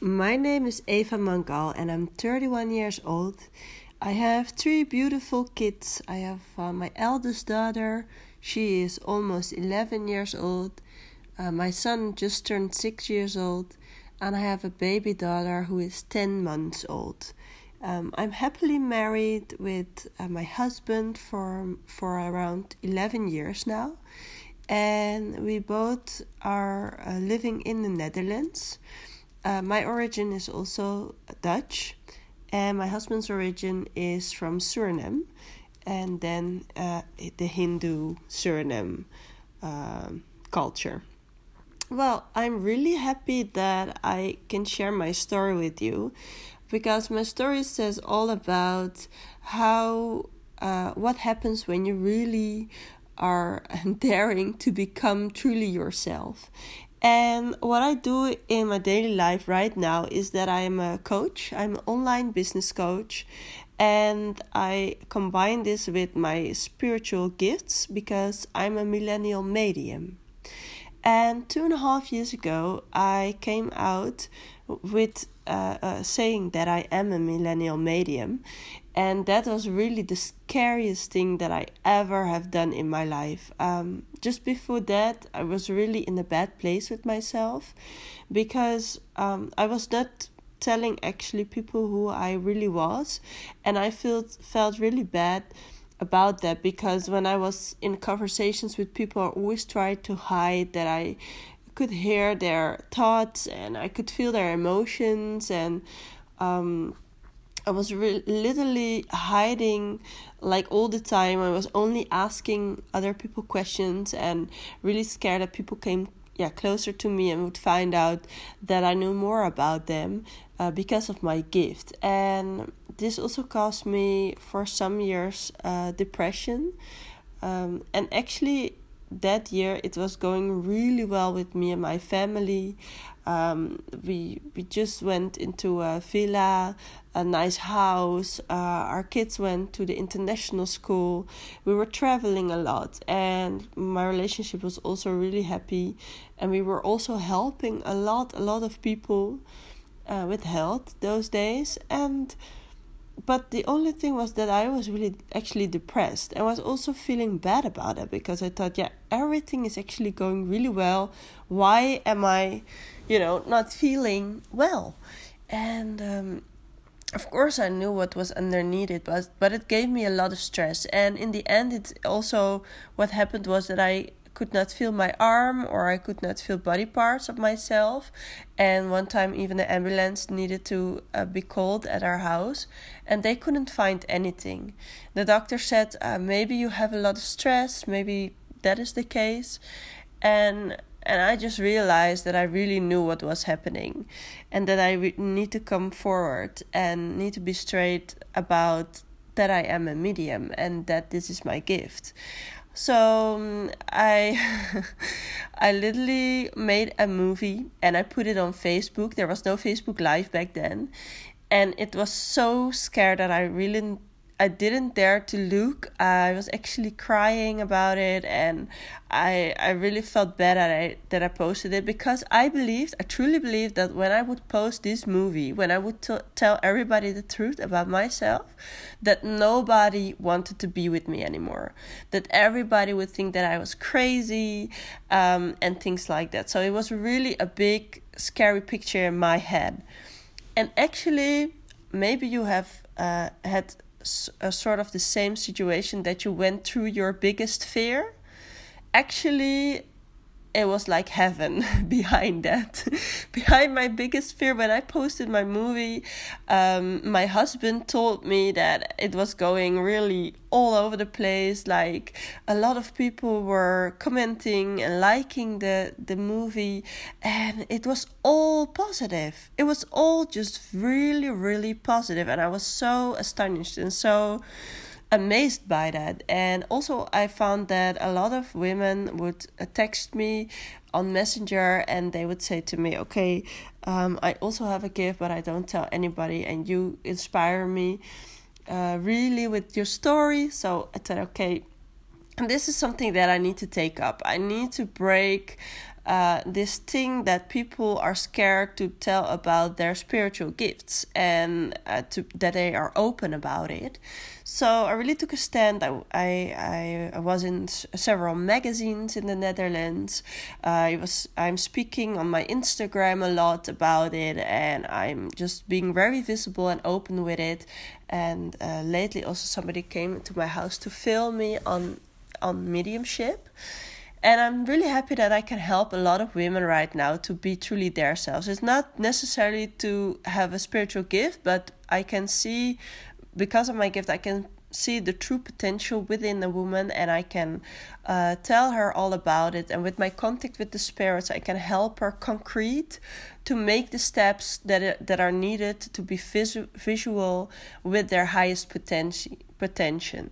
My name is Eva Mangal and I'm 31 years old. I have three beautiful kids. I have uh, my eldest daughter, she is almost 11 years old. Uh, my son just turned 6 years old, and I have a baby daughter who is 10 months old. Um, I'm happily married with uh, my husband for for around 11 years now, and we both are uh, living in the Netherlands. Uh, my origin is also Dutch, and my husband's origin is from Suriname, and then uh, the Hindu Suriname uh, culture. Well, I'm really happy that I can share my story with you because my story says all about how uh, what happens when you really are daring to become truly yourself and what I do in my daily life right now is that I'm a coach, I'm an online business coach, and I combine this with my spiritual gifts because I'm a millennial medium. And two and a half years ago, I came out with uh, uh, saying that I am a millennial medium, and that was really the scariest thing that I ever have done in my life. Um, just before that, I was really in a bad place with myself because um, I was not telling actually people who I really was, and I felt felt really bad about that because when I was in conversations with people, I always tried to hide that I could hear their thoughts and I could feel their emotions and um I was re- literally hiding like all the time. I was only asking other people questions and really scared that people came yeah closer to me and would find out that I knew more about them uh, because of my gift. And this also caused me for some years uh, depression. Um, and actually, that year it was going really well with me and my family. Um, we we just went into a villa, a nice house. Uh, our kids went to the international school. We were traveling a lot, and my relationship was also really happy. And we were also helping a lot, a lot of people uh, with health those days. And but the only thing was that I was really actually depressed and was also feeling bad about it because I thought, yeah, everything is actually going really well. Why am I, you know, not feeling well? And um, of course, I knew what was underneath it, but but it gave me a lot of stress. And in the end, it also what happened was that I could not feel my arm or I could not feel body parts of myself. And one time, even the ambulance needed to uh, be called at our house, and they couldn't find anything. The doctor said, uh, maybe you have a lot of stress, maybe that is the case. And and I just realized that I really knew what was happening, and that I re- need to come forward and need to be straight about that I am a medium and that this is my gift. So um, I I literally made a movie and I put it on Facebook. There was no Facebook Live back then. And it was so scared that I really I didn't dare to look. I was actually crying about it, and I I really felt bad that I that I posted it because I believed, I truly believed that when I would post this movie, when I would t- tell everybody the truth about myself, that nobody wanted to be with me anymore. That everybody would think that I was crazy, um, and things like that. So it was really a big scary picture in my head, and actually, maybe you have uh, had a uh, sort of the same situation that you went through your biggest fear. Actually it was like heaven behind that behind my biggest fear. When i posted my movie um, my husband told me that it was going really all over the place. Like a lot of people were commenting and liking the the movie and it was all positive. It was all just really really positive and i was so astonished and so amazed by that. And also, I found that a lot of women would uh, text me on Messenger and they would say to me, Okay, um, I also have a gift, but I don't tell anybody, and you inspire me uh, really with your story. So I thought, Okay, and this is something that I need to take up. I need to break uh, this thing that people are scared to tell about their spiritual gifts and uh, to that they are open about it. So I really took a stand. I I, I was in several magazines in the Netherlands. Uh, I was I'm speaking on my Instagram a lot about it, and I'm just being very visible and open with it. And uh, lately, also somebody came to my house to film me on on mediumship and I'm really happy that I can help a lot of women right now to be truly themselves. It's not necessarily to have a spiritual gift, but I can see, because of my gift, I can see the true potential within a woman and I can uh, tell her all about it. And with my contact with the spirits, I can help her concrete to make the steps that, that are needed to be visu- visual with their highest potential. Potential,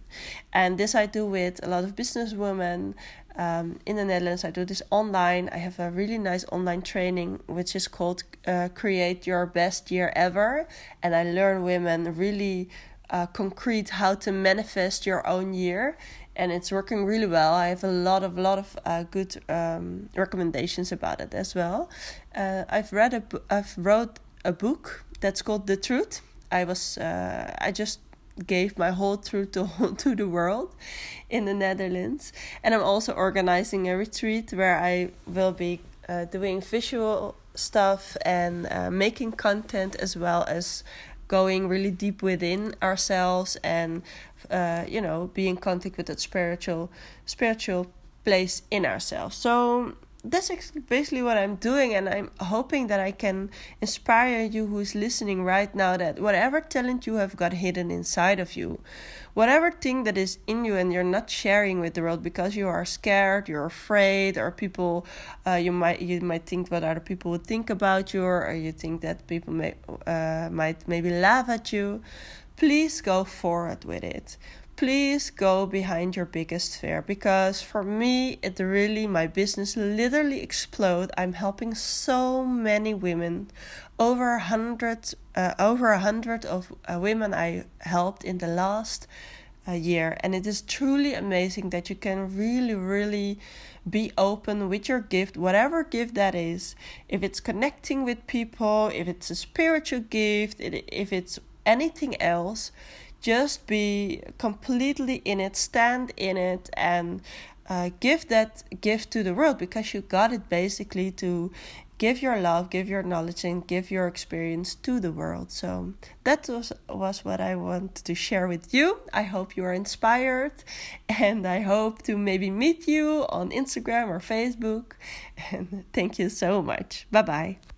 and this I do with a lot of businesswomen um, in the Netherlands. I do this online. I have a really nice online training which is called uh, Create Your Best Year Ever, and I learn women really uh, concrete how to manifest your own year. And it's working really well. I have a lot of lot of uh, good um, recommendations about it as well. Uh, i've read a bu- i've wrote a book that's called the truth. I was uh, i just gave my whole truth to, to the world in the netherlands. And i'm also organizing a retreat where i will be uh, doing visual stuff and uh, making content as well as going really deep within ourselves and uh, you know be in contact with that spiritual spiritual place in ourselves. So that's basically what I'm doing, and I'm hoping that I can inspire you who's listening right now that whatever talent you have got hidden inside of you, whatever thing that is in you and you're not sharing with the world because you are scared, you're afraid, or people, uh, you might you might think what other people would think about you, or you think that people may uh, might maybe laugh at you. Please go forward with it please go behind your biggest fear because for me it really my business literally explode. I'm helping so many women. Over a hundred uh, over a hundred of uh, women i helped in the last uh, year. And it is truly amazing that you can really really be open with your gift whatever gift that is. If it's connecting with people if it's a spiritual gift if it's anything else just be completely in it, stand in it, and uh, give that gift to the world because you got it basically to give your love, give your knowledge, and give your experience to the world. So that was was what I wanted to share with you. I hope you are inspired, and I hope to maybe meet you on Instagram or Facebook. And thank you so much. Bye bye.